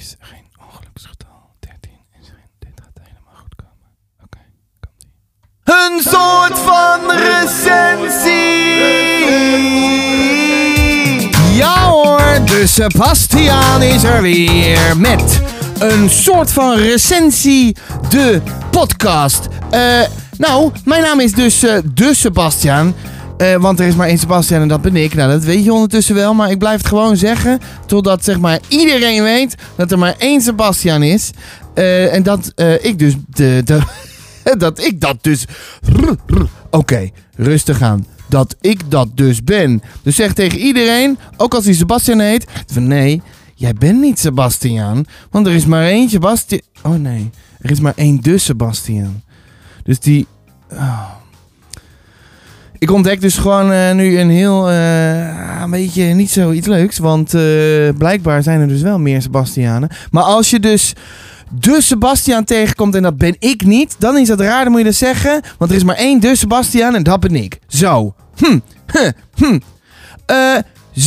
is geen ongeluksgetal. 13 is geen... Dit gaat helemaal goed komen. Oké, komt ie. Een soort van recensie! Ja hoor, de Sebastiaan is er weer met een soort van recensie, de podcast. Eh, nou, mijn naam is dus eh, de Sebastiaan. Eh, want er is maar één Sebastian en dat ben ik. Nou, dat weet je ondertussen wel. Maar ik blijf het gewoon zeggen. Totdat zeg maar iedereen weet dat er maar één Sebastian is. Eh, en dat eh, ik dus de, dat ik dat dus. Oké, rustig aan. Dat ik dat dus ben. Dus zeg tegen iedereen, ook als hij Sebastian heet, van nee, jij bent niet Sebastian. Want er is maar één Sebastian. Oh nee, er is maar één de Sebastian. Dus die. oh. Ik ontdek dus gewoon eh, nu een heel, eh, een beetje niet zo iets leuks. Want eh, blijkbaar zijn er dus wel meer Sebastianen. Maar als je dus de Sebastian tegenkomt en dat ben ik niet, dan is dat raar, dan moet je dat zeggen. Want er is maar één de Sebastian en dat ben ik. Zo. Hm. Hm. Eh,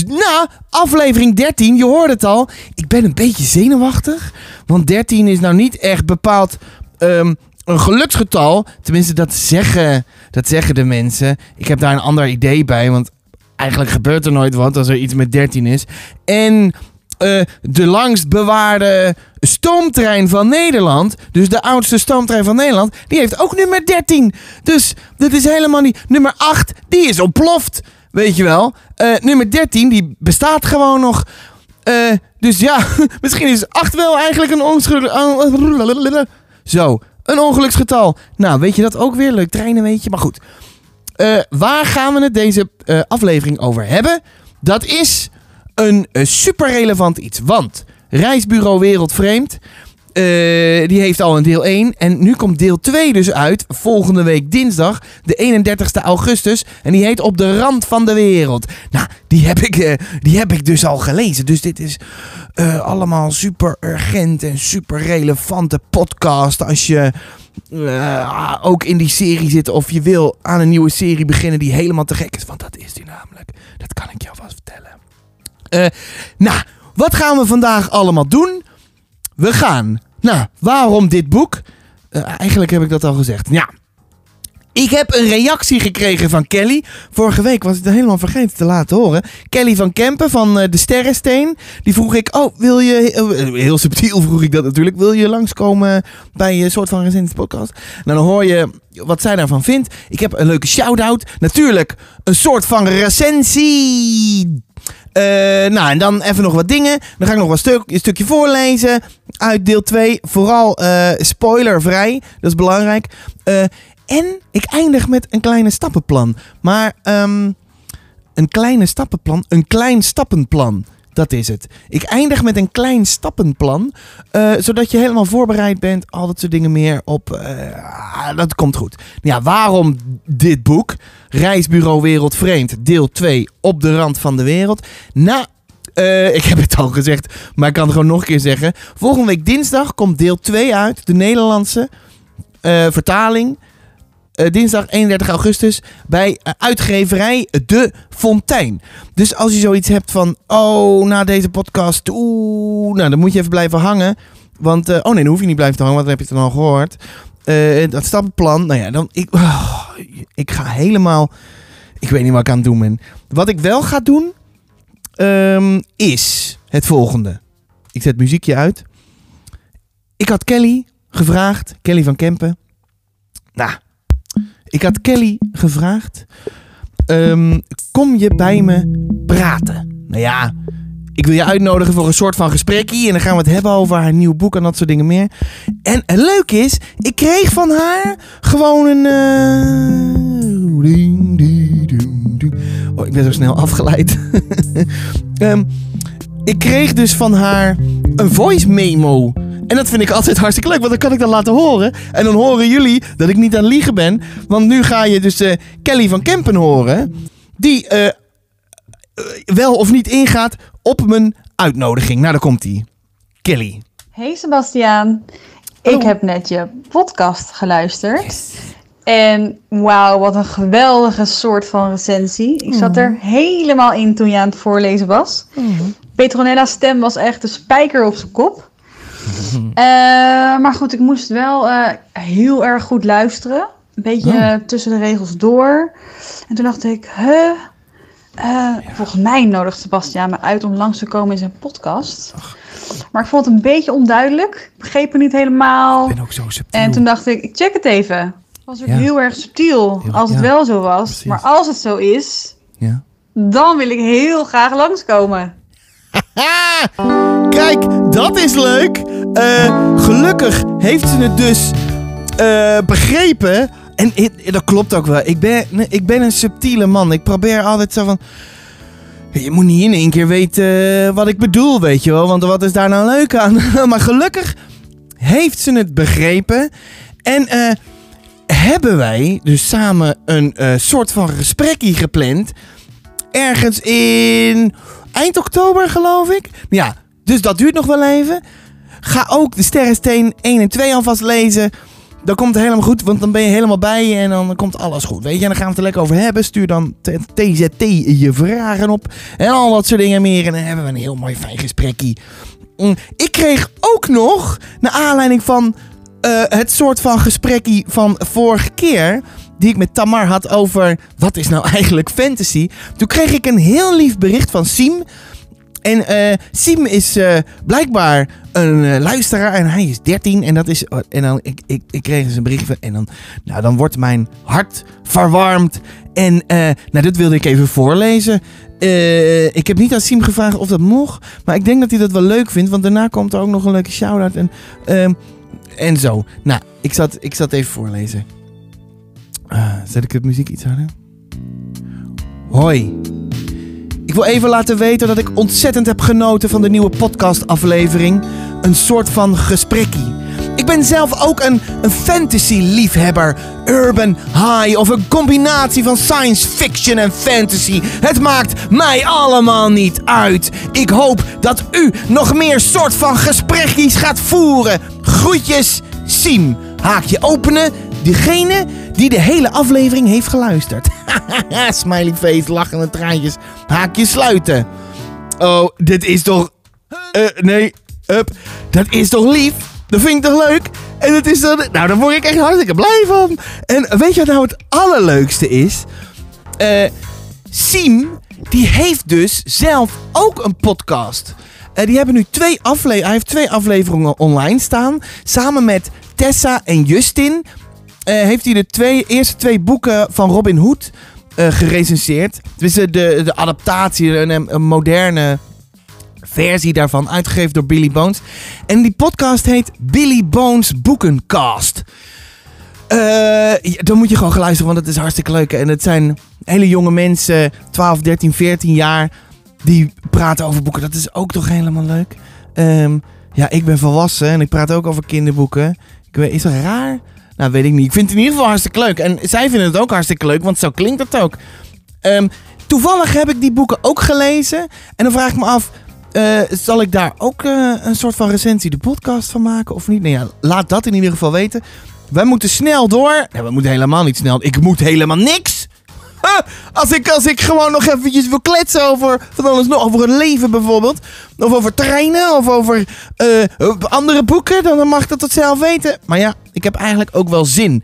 nou, aflevering 13, je hoort het al. Ik ben een beetje zenuwachtig. Want 13 is nou niet echt bepaald ehm, een geluksgetal. Tenminste, dat zeggen, dat zeggen de mensen. Ik heb daar een ander idee bij. Want eigenlijk gebeurt er nooit wat als er iets met 13 is. En eh, de langst bewaarde stoomtrein van Nederland, dus de oudste stoomtrein van Nederland, die heeft ook nummer 13. Dus dat is helemaal niet. Nummer 8, die is ontploft. Weet je wel. Eh, nummer 13, die bestaat gewoon nog. Eh, dus ja, misschien is 8 wel eigenlijk een ongeluk. Zo, een ongeluksgetal. Nou, weet je dat ook weer? Leuk treinen, weet je. Maar goed. Eh, waar gaan we het deze eh, aflevering over hebben? Dat is een eh, super relevant iets. Want Reisbureau Wereldvreemd. Eh, die heeft al een deel 1. En nu komt deel 2 dus uit. Volgende week dinsdag, de 31ste augustus. En die heet Op de Rand van de Wereld. Nou, die heb ik, eh, die heb ik dus al gelezen. Dus dit is eh, allemaal super urgent en super relevante podcast. Als je ook in die serie zit of je wil aan een nieuwe serie beginnen die helemaal te gek is. Want dat is die namelijk. Dat kan ik jou vast vertellen. Nou, wat gaan we vandaag allemaal doen? We gaan. Nou, waarom dit boek? Eh, eigenlijk heb ik dat al gezegd. Ja. Ik heb een reactie gekregen van Kelly. Vorige week was ik het helemaal vergeten te laten horen. Kelly van Kempen van eh, de Sterrensteen. Die vroeg ik, oh, wil je... eh, heel subtiel vroeg ik dat natuurlijk. Wil je langskomen bij een soort van recensie podcast? Nou, dan hoor je wat zij daarvan vindt. Ik heb een leuke shout-out. Natuurlijk een soort van recensie. Eh, nou, en dan even nog wat dingen. Dan ga ik nog wat een stukje voorlezen uit deel 2. Vooral eh, spoilervrij, dat is belangrijk. Eh, en ik eindig met een kleine stappenplan. Maar ehm, een kleine stappenplan, een klein stappenplan. Dat is het. Ik eindig met een klein stappenplan. eh, zodat je helemaal voorbereid bent. Al dat soort dingen meer op. eh, dat komt goed. Ja, waarom dit boek? Reisbureau Wereldvreemd, deel 2. Op de rand van de wereld. Nou, ik heb het al gezegd, maar ik kan het gewoon nog een keer zeggen. Volgende week dinsdag komt deel 2 uit. De Nederlandse vertaling. Eh, dinsdag 31 augustus bij eh, uitgeverij De Fontein. Dus als je zoiets hebt van, oh, na deze podcast, oeh, nou dan moet je even blijven hangen. Want, eh, oh nee, dan hoef je niet blijven te hangen, want dan heb je het dan al gehoord. Eh, dat stappenplan, nou ja, dan, ik, oh, ik ga helemaal, ik weet niet wat ik aan het doen ben. Wat ik wel ga doen, ehm, is het volgende. Ik zet muziekje uit. Ik had Kelly gevraagd, Kelly van Kempen. Nou, ik had Kelly gevraagd: ehm, Kom je bij me praten? Nou ja, ik wil je uitnodigen voor een soort van gesprekje. En dan gaan we het hebben over haar nieuw boek en dat soort dingen meer. En het leuke is, ik kreeg van haar gewoon een. eh. Oh, ik ben zo snel afgeleid. Ehm, ik kreeg dus van haar een voice memo. En dat vind ik altijd hartstikke leuk, want dan kan ik dat laten horen. En dan horen jullie dat ik niet aan het liegen ben. Want nu ga je dus eh, Kelly van Kempen horen. Die eh, eh, wel of niet ingaat op mijn uitnodiging. Nou, daar komt hij. Kelly. Hey Sebastiaan, Hallo. ik heb net je podcast geluisterd. En wauw, wat een geweldige soort van recensie. Ik zat er helemaal in toen je aan het voorlezen was. Petronella's stem was echt de spijker op zijn kop. Eh, maar goed, ik moest wel eh, heel erg goed luisteren. Een beetje Oh. tussen de regels door. En toen dacht ik, huh? Eh, Volgens mij nodigt Sebastiaan me uit om langs te komen in zijn podcast. Maar ik vond het een beetje onduidelijk. Ik begreep het niet helemaal. Ik ben ook zo subtiel. En toen dacht ik, ik check het even. was ook Ja. heel erg subtiel Heel- als het ja, wel zo was. precies. Maar als het zo is, Ja. dan wil ik heel graag langskomen. Kijk, dat is leuk. Eh, gelukkig heeft ze het dus eh, begrepen. En dat klopt ook wel. Ik ben, ik ben een subtiele man. Ik probeer altijd zo van... Je moet niet in één keer weten eh, wat ik bedoel, weet je wel. Want wat is daar nou leuk aan? maar gelukkig heeft ze het begrepen. En hebben wij dus samen een soort van gesprekje gepland. Ergens in eind oktober, geloof ik. Ja, dus dat duurt nog wel even. Ga ook de Sterrensteen 1 en 2 alvast lezen. Dan komt het helemaal goed, want dan ben je helemaal bij je en dan komt alles goed. Weet je, en dan gaan we het er lekker over hebben. Stuur dan TZT je vragen op en al dat soort dingen meer. En dan hebben we een heel mooi fijn gesprekje. Mm, Ik kreeg ook nog, naar aanleiding van eh, het soort van gesprekje van vorige keer... die ik met Tamar had over wat is nou eigenlijk fantasy... toen kreeg ik een heel lief bericht van Siem... En eh Siem is eh, blijkbaar een eh, luisteraar en hij is 13 en dat is en dan ik, ik, ik kreeg bericht van en dan nou dan wordt mijn hart verwarmd en nou dit wilde ik even voorlezen. Ik heb niet aan Siem gevraagd of dat mocht, maar ik denk dat hij dat wel leuk vindt, want daarna komt er ook nog een leuke shout-out en ehm, en zo. Nou, ik zat ik zat even voorlezen. Ah, zet ik het muziek iets harder? Hoi. Ik wil even laten weten dat ik ontzettend heb genoten van de nieuwe podcastaflevering. Een soort van gesprekkie. Ik ben zelf ook een, fantasy-liefhebber. Urban high of een combinatie van science fiction en fantasy. Het maakt mij allemaal niet uit. Ik hoop dat u nog meer soort van gesprekjes gaat voeren. Groetjes, Siem. Haakje openen. Degene die de hele aflevering heeft geluisterd. Smiley face, lachende traantjes. Haakje sluiten. Oh, dit is toch... Eh, nee, up. Dat is toch lief? Dat vind ik toch leuk? En dat is dan... Nou, daar word ik echt hartstikke blij van. En weet je wat nou het allerleukste is? Eh... Siem, die heeft dus zelf ook een podcast. Eh, die hebben nu twee afleveringen. Hij heeft twee afleveringen online staan. Samen met Tessa en Justin. eh, heeft hij de twee, eerste twee boeken van Robin Hood eh gerecenseerd. Dus de, de adaptatie, een, moderne versie daarvan, uitgegeven door Billy Bones. En die podcast heet Billy Bones Boekencast. Dan moet je gewoon gaan luisteren, want het is hartstikke leuk. En het zijn hele jonge mensen, 12, 13, 14 jaar, die praten over boeken. Dat is ook toch helemaal leuk. Ehm, ja, ik ben volwassen en ik praat ook over kinderboeken. Is dat raar? Nou, weet ik niet. Ik vind het in ieder geval hartstikke leuk. En zij vinden het ook hartstikke leuk, want zo klinkt het ook. Ehm, toevallig heb ik die boeken ook gelezen. En dan vraag ik me af, eh, zal ik daar ook eh, een soort van recensie, de podcast van maken of niet? Nou ja, laat dat in ieder geval weten. Wij moeten snel door. Ja, we moeten helemaal niet snel. Ik moet helemaal niks. Als ik, als ik gewoon nog eventjes wil kletsen over van alles nog, over het leven bijvoorbeeld. Of over treinen, of over eh, andere boeken, dan mag dat tot zelf weten. Maar ja, ik heb eigenlijk ook wel zin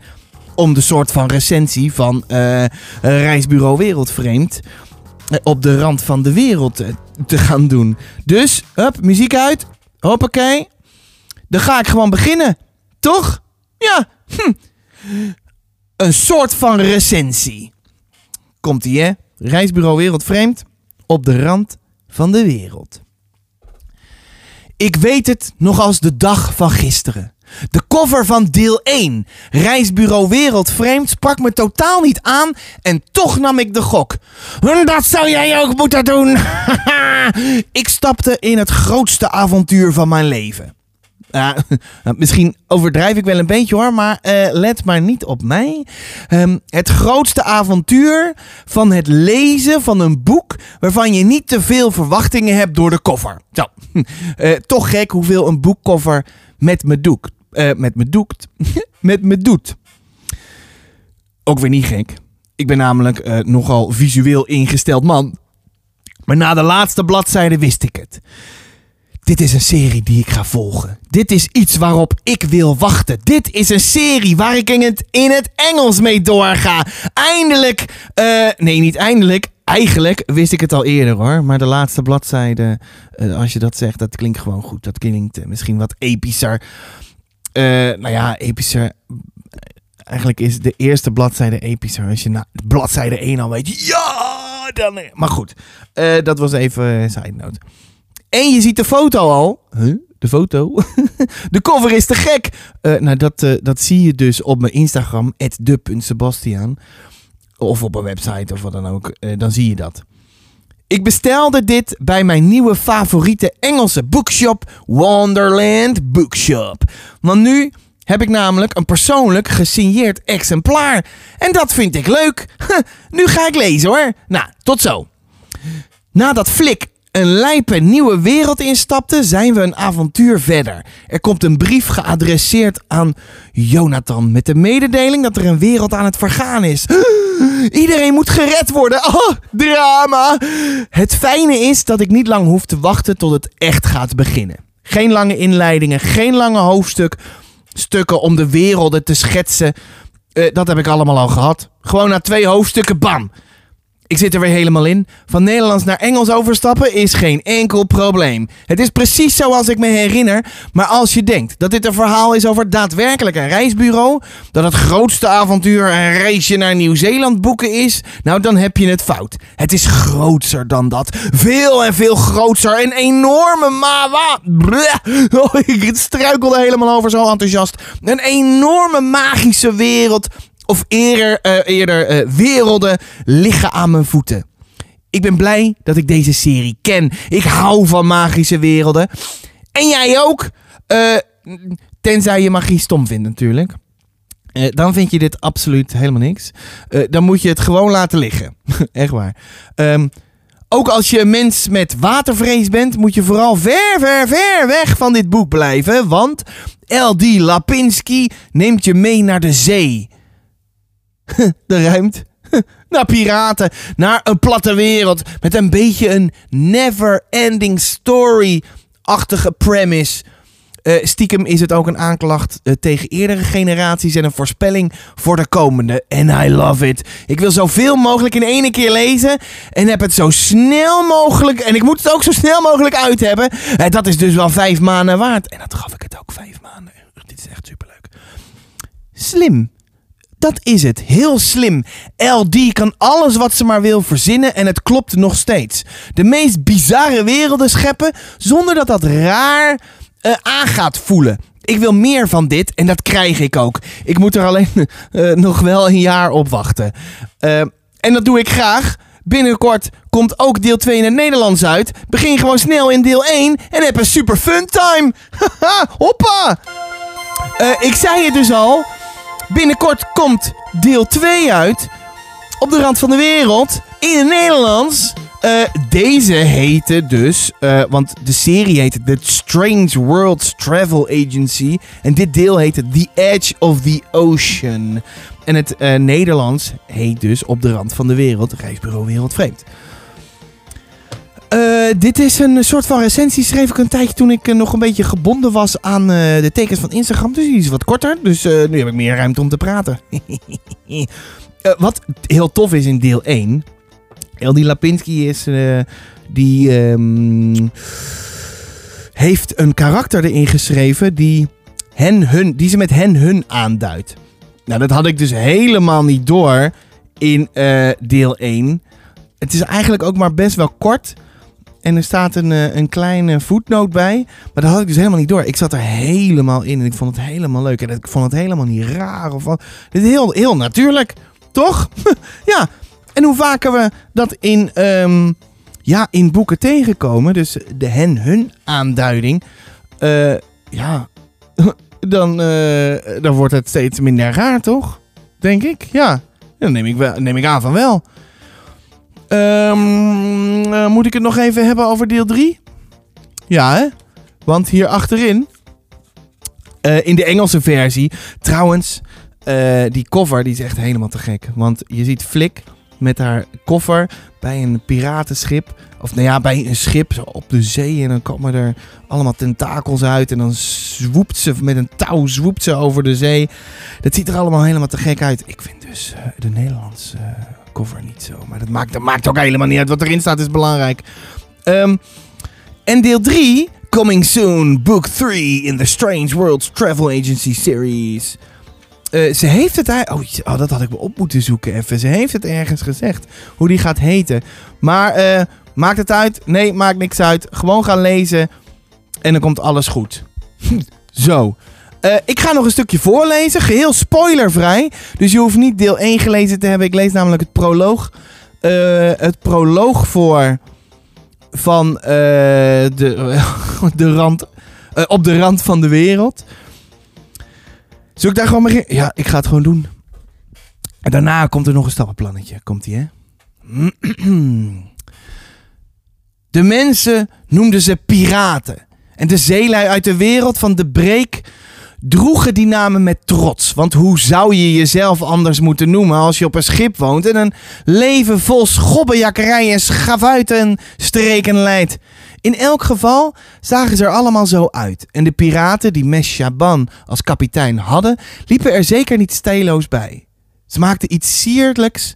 om de soort van recensie van eh, Reisbureau Wereldvreemd op de rand van de wereld te gaan doen. Dus, hup, muziek uit. Hoppakee. Dan ga ik gewoon beginnen. Toch? Ja. Hm. Een soort van recensie. Komt ie, hè? Reisbureau Wereldvreemd op de rand van de wereld. Ik weet het nog als de dag van gisteren. De cover van deel 1, Reisbureau Wereldvreemd, sprak me totaal niet aan en toch nam ik de gok. Dat zou jij ook moeten doen. ik stapte in het grootste avontuur van mijn leven. Nou, misschien overdrijf ik wel een beetje hoor, maar eh, let maar niet op mij. Ehm, het grootste avontuur van het lezen van een boek waarvan je niet te veel verwachtingen hebt door de cover. Zo, Eh, toch gek hoeveel een boekcover met me doekt. Eh, met me doekt. met me doet. Ook weer niet gek. Ik ben namelijk nogal visueel ingesteld man. Maar na de laatste bladzijde wist ik het. Dit is een serie die ik ga volgen. Dit is iets waarop ik wil wachten. Dit is een serie waar ik in het, in het Engels mee doorga. Eindelijk. eh, nee, niet eindelijk. Eigenlijk wist ik het al eerder hoor. Maar de laatste bladzijde, eh, als je dat zegt, dat klinkt gewoon goed. Dat klinkt eh, misschien wat epischer. Nou ja, epischer. Eigenlijk is de eerste bladzijde epischer. Als je na bladzijde 1 al weet. Ja, dan. Maar goed, dat was even side note. En je ziet de foto al. De foto? de cover is te gek. Eh, nou, dat, eh, dat zie je dus op mijn Instagram, de.sebastiaan. Of op een website of wat dan ook. Eh, dan zie je dat. Ik bestelde dit bij mijn nieuwe favoriete Engelse bookshop, Wonderland Bookshop. Want nu heb ik namelijk een persoonlijk gesigneerd exemplaar. En dat vind ik leuk. nu ga ik lezen hoor. Nou, tot zo. Nadat Flik een lijpe nieuwe wereld instapte, zijn we een avontuur verder. Er komt een brief geadresseerd aan Jonathan met de mededeling dat er een wereld aan het vergaan is. Iedereen moet gered worden. Oh, drama. Het fijne is dat ik niet lang hoef te wachten tot het echt gaat beginnen. Geen lange inleidingen, geen lange hoofdstuk, stukken om de werelden te schetsen. Eh, dat heb ik allemaal al gehad. Gewoon na twee hoofdstukken, bam. Ik zit er weer helemaal in. Van Nederlands naar Engels overstappen is geen enkel probleem. Het is precies zoals ik me herinner. Maar als je denkt dat dit een verhaal is over daadwerkelijk een reisbureau, dat het grootste avontuur een reisje naar Nieuw-Zeeland boeken is, nou dan heb je het fout. Het is grootser dan dat. Veel en veel grootser. Een enorme mawa. Oh, ik struikelde helemaal over zo enthousiast. Een enorme magische wereld of eerder, eh, eerder eh, werelden liggen aan mijn voeten. Ik ben blij dat ik deze serie ken. Ik hou van magische werelden. En jij ook? Eh, tenzij je magie stom vindt natuurlijk. Dan vind je dit absoluut helemaal niks. Dan moet je het gewoon laten liggen. Echt waar. Ehm, ook als je een mens met watervrees bent, moet je vooral ver, ver, ver weg van dit boek blijven. Want L.D. Lapinski neemt je mee naar de zee. de ruimte. Naar piraten. Naar een platte wereld. Met een beetje een never-ending story-achtige premise. Eh, stiekem is het ook een aanklacht eh, tegen eerdere generaties en een voorspelling voor de komende. En I love it. Ik wil zoveel mogelijk in één keer lezen en heb het zo snel mogelijk. En ik moet het ook zo snel mogelijk uit hebben. Eh, dat is dus wel vijf maanden waard. En dat gaf ik het ook vijf maanden. Dit is echt superleuk. Slim. Dat is het. Heel slim. LD kan alles wat ze maar wil verzinnen en het klopt nog steeds. De meest bizarre werelden scheppen zonder dat dat raar eh, aan gaat voelen. Ik wil meer van dit en dat krijg ik ook. Ik moet er alleen eh, nog wel een jaar op wachten. Eh, en dat doe ik graag. Binnenkort komt ook deel 2 in het Nederlands uit. Begin gewoon snel in deel 1 en heb een super fun time. Hoppa! Ik zei het dus al. Binnenkort komt deel 2 uit. Op de rand van de wereld. In het Nederlands. Eh, deze heette dus, eh, want de serie heette The Strange Worlds Travel Agency. En dit deel heette The Edge of the Ocean. En het eh, Nederlands heet dus Op de Rand van de Wereld, Reisbureau Wereldvreemd. Eh, dit is een soort van recensie. Schreef ik een tijdje toen ik eh, nog een beetje gebonden was aan eh, de tekens van Instagram. Dus die is wat korter. Dus nu heb ik meer ruimte om te praten. Wat heel tof is in deel 1. Eldi Lapinski is. die. ehm, heeft een karakter erin geschreven. Die, hen, hun, die ze met hen, hun aanduidt. Nou, dat had ik dus helemaal niet door in deel 1. Het is eigenlijk ook maar best wel kort. En er staat een, eh, een kleine voetnoot bij. Maar dat had ik dus helemaal niet door. Ik zat er helemaal in en ik vond het helemaal leuk. En ik vond het helemaal niet raar. Of wat. Dit is heel, heel natuurlijk. Toch? ja. En hoe vaker we dat in, ehm, ja, in boeken tegenkomen. Dus de hen-hun aanduiding. eh, ja. Dan, eh, dan wordt het steeds minder raar, toch? Denk ik. Ja. Dan neem ik, wel, neem ik aan van wel. Ehm, eh, moet ik het nog even hebben over deel 3? Ja, hè? Want hier achterin, eh, in de Engelse versie, trouwens, eh, die cover die is echt helemaal te gek. Want je ziet Flik met haar koffer bij een piratenschip Of nou ja, bij een schip op de zee. En dan komen er allemaal tentakels uit. En dan zwoept ze met een touw zwoept ze over de zee. Dat ziet er allemaal helemaal te gek uit. Ik vind dus de Nederlandse cover niet zo. Maar dat maakt, dat maakt ook helemaal niet uit. Wat erin staat is belangrijk. Ehm, en deel 3, coming soon, book 3 in the Strange Worlds Travel Agency series. Eh, ze heeft het eigenlijk. Oh, oh, dat had ik me op moeten zoeken even. Ze heeft het ergens gezegd. Hoe die gaat heten. Maar eh, maakt het uit? Nee, maakt niks uit. Gewoon gaan lezen. En dan komt alles goed. Zo. Eh, ik ga nog een stukje voorlezen. Geheel spoilervrij. Dus je hoeft niet deel 1 gelezen te hebben. Ik lees namelijk het proloog. het proloog voor. Van de, de rand. op de rand van de wereld. Zullen ik daar gewoon beginnen? Ja, ik ga het gewoon doen. En daarna komt er nog een stappenplannetje. Komt ie, hè? De mensen noemden ze piraten. En de zeelui uit de wereld van de breek droegen die namen met trots. Want hoe zou je jezelf anders moeten noemen als je op een schip woont en een leven vol schobbenjakkerij en schavuiten streken leidt? In elk geval zagen ze er allemaal zo uit. En de piraten die Mes Shaban als kapitein hadden, liepen er zeker niet stijloos bij. Ze maakten iets sierlijks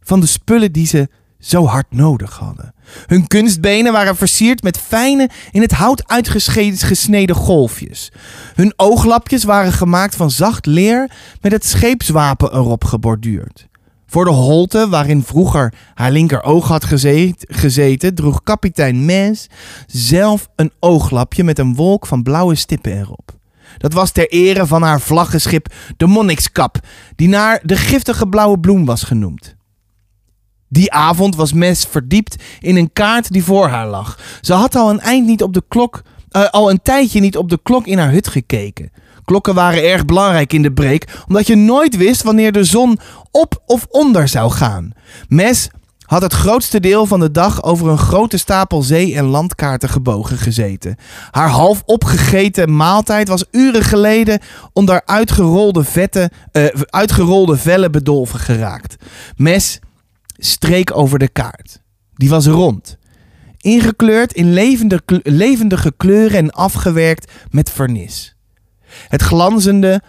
van de spullen die ze zo hard nodig hadden. Hun kunstbenen waren versierd met fijne, in het hout uitgesneden golfjes. Hun ooglapjes waren gemaakt van zacht leer met het scheepswapen erop geborduurd. Voor de holte waarin vroeger haar linkeroog had gezeten, droeg kapitein Mes zelf een ooglapje met een wolk van blauwe stippen erop. Dat was ter ere van haar vlaggenschip de Monnikskap, die naar de giftige blauwe bloem was genoemd. Die avond was Mes verdiept in een kaart die voor haar lag. Ze had al een eind niet op de klok, uh, al een tijdje niet op de klok in haar hut gekeken. Klokken waren erg belangrijk in de breek, omdat je nooit wist wanneer de zon op of onder zou gaan. Mes had het grootste deel van de dag over een grote stapel zee- en landkaarten gebogen gezeten. Haar half opgegeten maaltijd was uren geleden onder uitgerolde, vette, uh, uitgerolde vellen bedolven geraakt. Mes streek over de kaart. Die was rond. Ingekleurd in levendige kleuren en afgewerkt met vernis. Het glanzende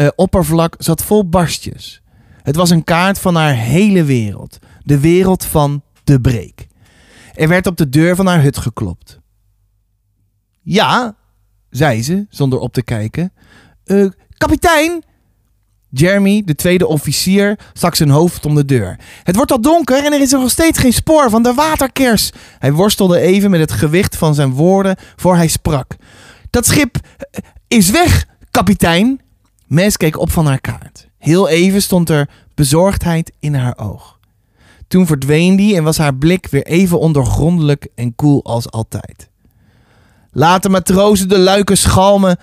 uh, oppervlak zat vol barstjes. Het was een kaart van haar hele wereld. De wereld van de breek. Er werd op de deur van haar hut geklopt. Ja, zei ze, zonder op te kijken. Uh, kapitein! Jeremy, de tweede officier, stak zijn hoofd om de deur. Het wordt al donker en er is nog steeds geen spoor van de waterkers. Hij worstelde even met het gewicht van zijn woorden voor hij sprak. Dat schip eh, is weg, kapitein. Mes keek op van haar kaart. Heel even stond er bezorgdheid in haar oog. Toen verdween die en was haar blik weer even ondergrondelijk en koel als altijd. Laat de matrozen de luiken schalmen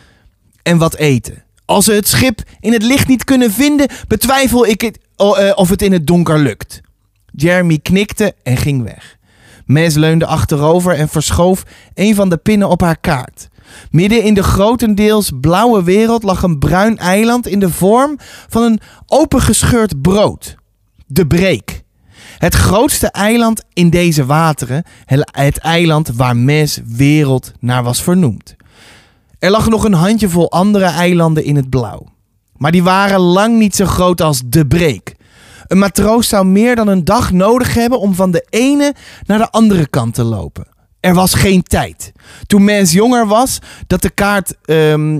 en wat eten. Als ze het schip in het licht niet kunnen vinden, betwijfel ik het, uh, of het in het donker lukt. Jeremy knikte en ging weg. Mes leunde achterover en verschoof een van de pinnen op haar kaart. Midden in de grotendeels blauwe wereld lag een bruin eiland in de vorm van een opengescheurd brood. De Breek. Het grootste eiland in deze wateren, het eiland waar Mes wereld naar was vernoemd. Er lag nog een handjevol andere eilanden in het blauw. Maar die waren lang niet zo groot als de Breek. Een matroos zou meer dan een dag nodig hebben om van de ene naar de andere kant te lopen. Er was geen tijd. Toen Mens jonger was, dat de kaart um,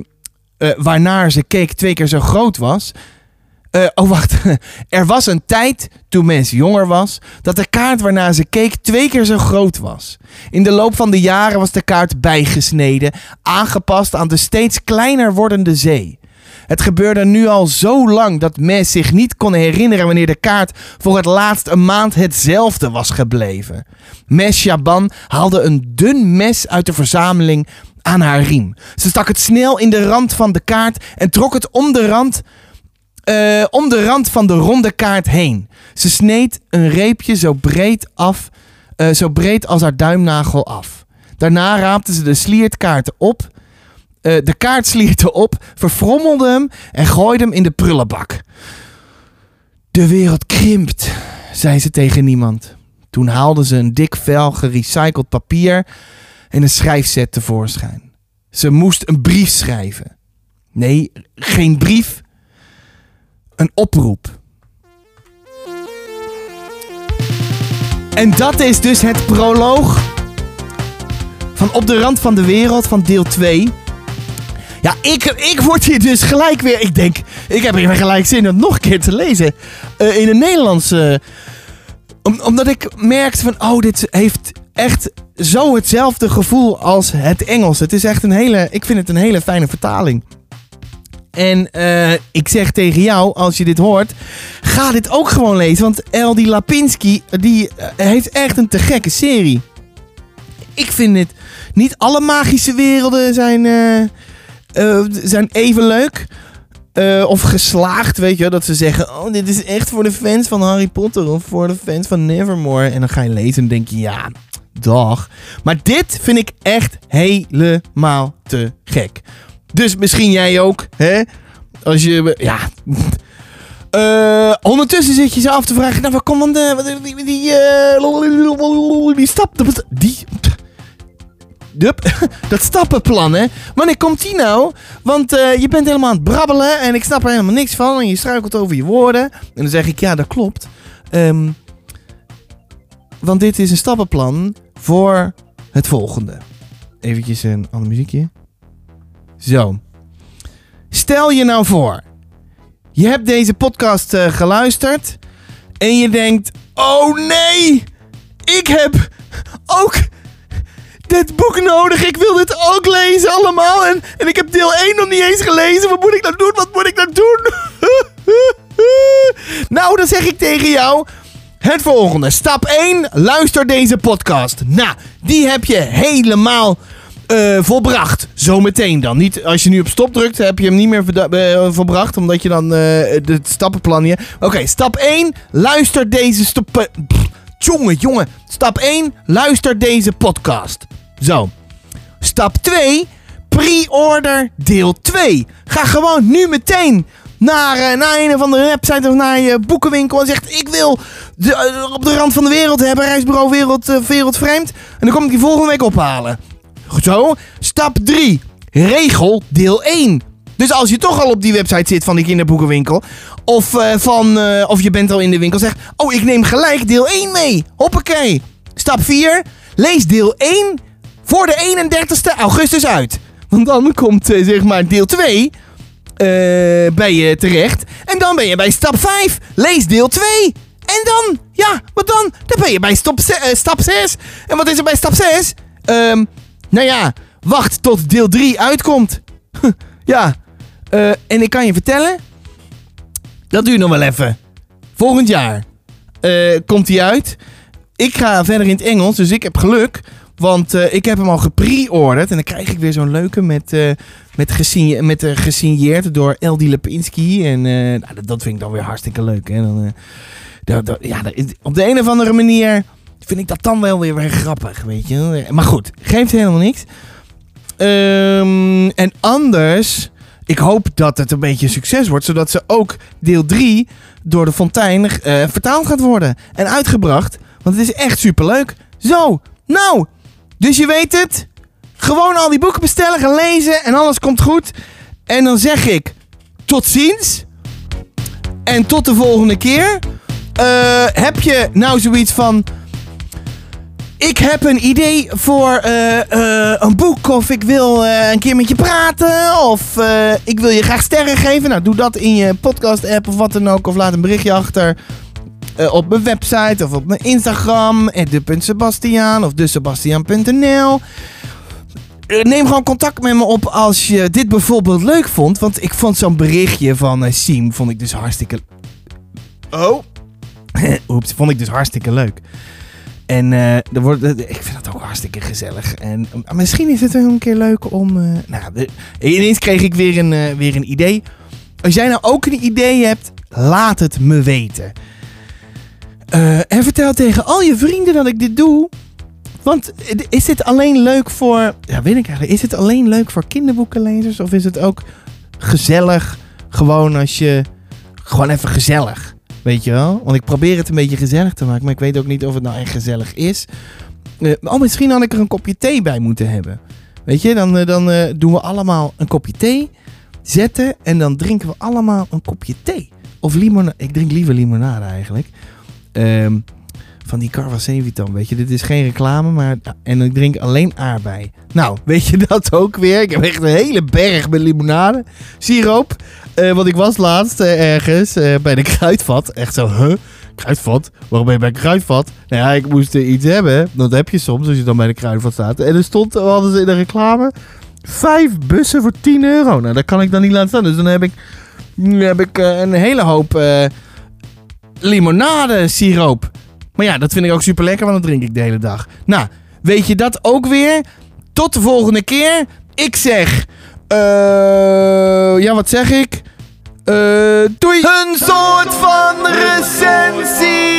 uh, waarnaar ze keek twee keer zo groot was. Uh, oh, wacht. er was een tijd, toen Mens jonger was, dat de kaart waarnaar ze keek twee keer zo groot was. In de loop van de jaren was de kaart bijgesneden, aangepast aan de steeds kleiner wordende zee. Het gebeurde nu al zo lang dat Mes zich niet kon herinneren wanneer de kaart voor het laatst een maand hetzelfde was gebleven. Mes Shaban haalde een dun mes uit de verzameling aan haar riem. Ze stak het snel in de rand van de kaart en trok het om de rand, uh, om de rand van de ronde kaart heen. Ze sneed een reepje zo breed, af, uh, zo breed als haar duimnagel af. Daarna raapte ze de sliertkaarten op uh, de kaart slierte op, verfrommelde hem en gooide hem in de prullenbak. De wereld krimpt, zei ze tegen niemand. Toen haalden ze een dik vel gerecycled papier en een schrijfset tevoorschijn. Ze moest een brief schrijven. Nee, geen brief. Een oproep. En dat is dus het proloog van Op de Rand van de Wereld van deel 2. Ja, ik, ik word hier dus gelijk weer... Ik denk, ik heb hier gelijk zin om nog een keer te lezen. Uh, in het Nederlands. Om, omdat ik merkte van... Oh, dit heeft echt zo hetzelfde gevoel als het Engels. Het is echt een hele... Ik vind het een hele fijne vertaling. En uh, ik zeg tegen jou, als je dit hoort, ga dit ook gewoon lezen. Want Eldi Lapinski, die heeft echt een te gekke serie. Ik vind het... Niet alle magische werelden zijn, uh, zijn even leuk. Of geslaagd, weet je, dat ze zeggen: Oh, dit is echt voor de fans van Harry Potter of voor de fans van Nevermore. En dan ga je lezen en denk je: Ja, dag. Maar dit vind ik echt helemaal te gek. Dus misschien jij ook, hè? Als je, ja. Uh, ondertussen zit je ze af te vragen: Nou, waar komt dan de. Die. Die, die stap. Die. Dup, dat stappenplan, hè? Wanneer komt die nou? Want uh, je bent helemaal aan het brabbelen en ik snap er helemaal niks van. En je struikelt over je woorden. En dan zeg ik, ja, dat klopt. Um, want dit is een stappenplan voor het volgende. Eventjes een ander muziekje. Zo. Stel je nou voor. Je hebt deze podcast uh, geluisterd. En je denkt, oh nee! Ik heb ook dit boek nodig. Ik wil dit ook lezen allemaal. En, en ik heb deel 1 nog niet eens gelezen. Wat moet ik nou doen? Wat moet ik nou doen? nou, dan zeg ik tegen jou. Het volgende. Stap 1. Luister deze podcast. Nou, die heb je helemaal uh, volbracht. Zometeen dan. Niet als je nu op stop drukt, heb je hem niet meer uh, volbracht. Omdat je dan uh, het stappenplan hier. Oké, stap 1. Luister deze stoppen. Jongen, jongen. Stap 1. Luister deze podcast. Zo. Stap 2. Pre-order deel 2. Ga gewoon nu meteen naar, een of andere website of naar je boekenwinkel en zegt: Ik wil de, op de rand van de wereld hebben, reisbureau Wereld, uh, Wereldvreemd. En dan kom ik die volgende week ophalen. Zo. Stap 3. Regel deel 1. Dus als je toch al op die website zit van die kinderboekenwinkel. Of, uh, van, uh, of je bent al in de winkel. Zeg, oh ik neem gelijk deel 1 mee. Hoppakee. Stap 4. Lees deel 1 voor de 31ste augustus uit. Want dan komt uh, zeg maar deel 2 bij je terecht. En dan ben je bij stap 5. Lees deel 2. En dan, ja, wat dan? Dan ben je bij stap 6. En wat is er bij stap 6? Um, nou ja, wacht tot deel 3 uitkomt. ja, uh, en ik kan je vertellen, dat duurt nog wel even. Volgend jaar uh, komt hij uit. Ik ga verder in het Engels, dus ik heb geluk. Want uh, ik heb hem al gepre-orderd. En dan krijg ik weer zo'n leuke met, uh, met, gesigneerd, met gesigneerd door Eldi Lepinski. En nou, dat vind ik dan weer hartstikke leuk. Hè? Dan, dat, op de een of andere manier vind ik dat dan wel weer, weer grappig, weet je. Maar goed, geeft helemaal niks. Um, en anders, ik hoop dat het een beetje een succes wordt, zodat ze ook deel 3 door de Fontein uh, vertaald gaat worden en uitgebracht. Want het is echt superleuk. Zo, nou, dus je weet het. Gewoon al die boeken bestellen, gaan lezen en alles komt goed. En dan zeg ik tot ziens. En tot de volgende keer. Uh, heb je nou zoiets van ik heb een idee voor uh, uh, een boek. Of ik wil uh, een keer met je praten. Of ik wil je graag sterren geven. Nou, doe dat in je podcast-app of wat dan ook. Of laat een berichtje achter op mijn website of op mijn Instagram. de.sebastiaan of desebastiaan.nl. Neem gewoon contact met me op als je dit bijvoorbeeld leuk vond. Want ik vond zo'n berichtje van Siem vond ik dus hartstikke... Oh. Oeps, vond ik dus hartstikke leuk. En uh, er wordt, ik vind dat ook hartstikke gezellig. En uh, misschien is het wel een keer leuk om. Nou, ineens kreeg ik weer een, weer een idee. Als jij nou ook een idee hebt, laat het me weten. en vertel tegen al je vrienden dat ik dit doe. Want is dit alleen leuk voor. Ja, weet ik eigenlijk. Is het alleen leuk voor kinderboekenlezers? Of is het ook gezellig? Gewoon als je. Gewoon even gezellig. Weet je wel? Want ik probeer het een beetje gezellig te maken, maar ik weet ook niet of het nou echt gezellig is. Eh, oh, misschien had ik er een kopje thee bij moeten hebben. Weet je, dan, eh, dan eh, doen we allemaal een kopje thee zetten en dan drinken we allemaal een kopje thee. Of limonade. Ik drink liever limonade eigenlijk. Ehm, van die Carva Sevitan, weet je. Dit is geen reclame, maar... En ik drink alleen aardbei. Nou, weet je dat ook weer? Ik heb echt een hele berg met limonade. Siroop. Eh, want ik was laatst eh, ergens eh, bij de kruidvat. Echt zo, huh? Kruidvat? Waarom ben je bij kruidvat? Nou ja, ik moest iets hebben. Dat heb je soms als je dan bij de kruidvat staat. En er stond, we hadden ze in de reclame... Vijf bussen voor 10 euro. Nou, dat kan ik dan niet laten staan. Dus dan heb ik, heb ik een hele hoop limonade siroop. Maar ja, dat vind ik ook super lekker, want dat drink ik de hele dag. Nou, weet je dat ook weer? Tot de volgende keer. Ik zeg... eh ja, wat zeg ik? Eh doei! Een soort van recensie!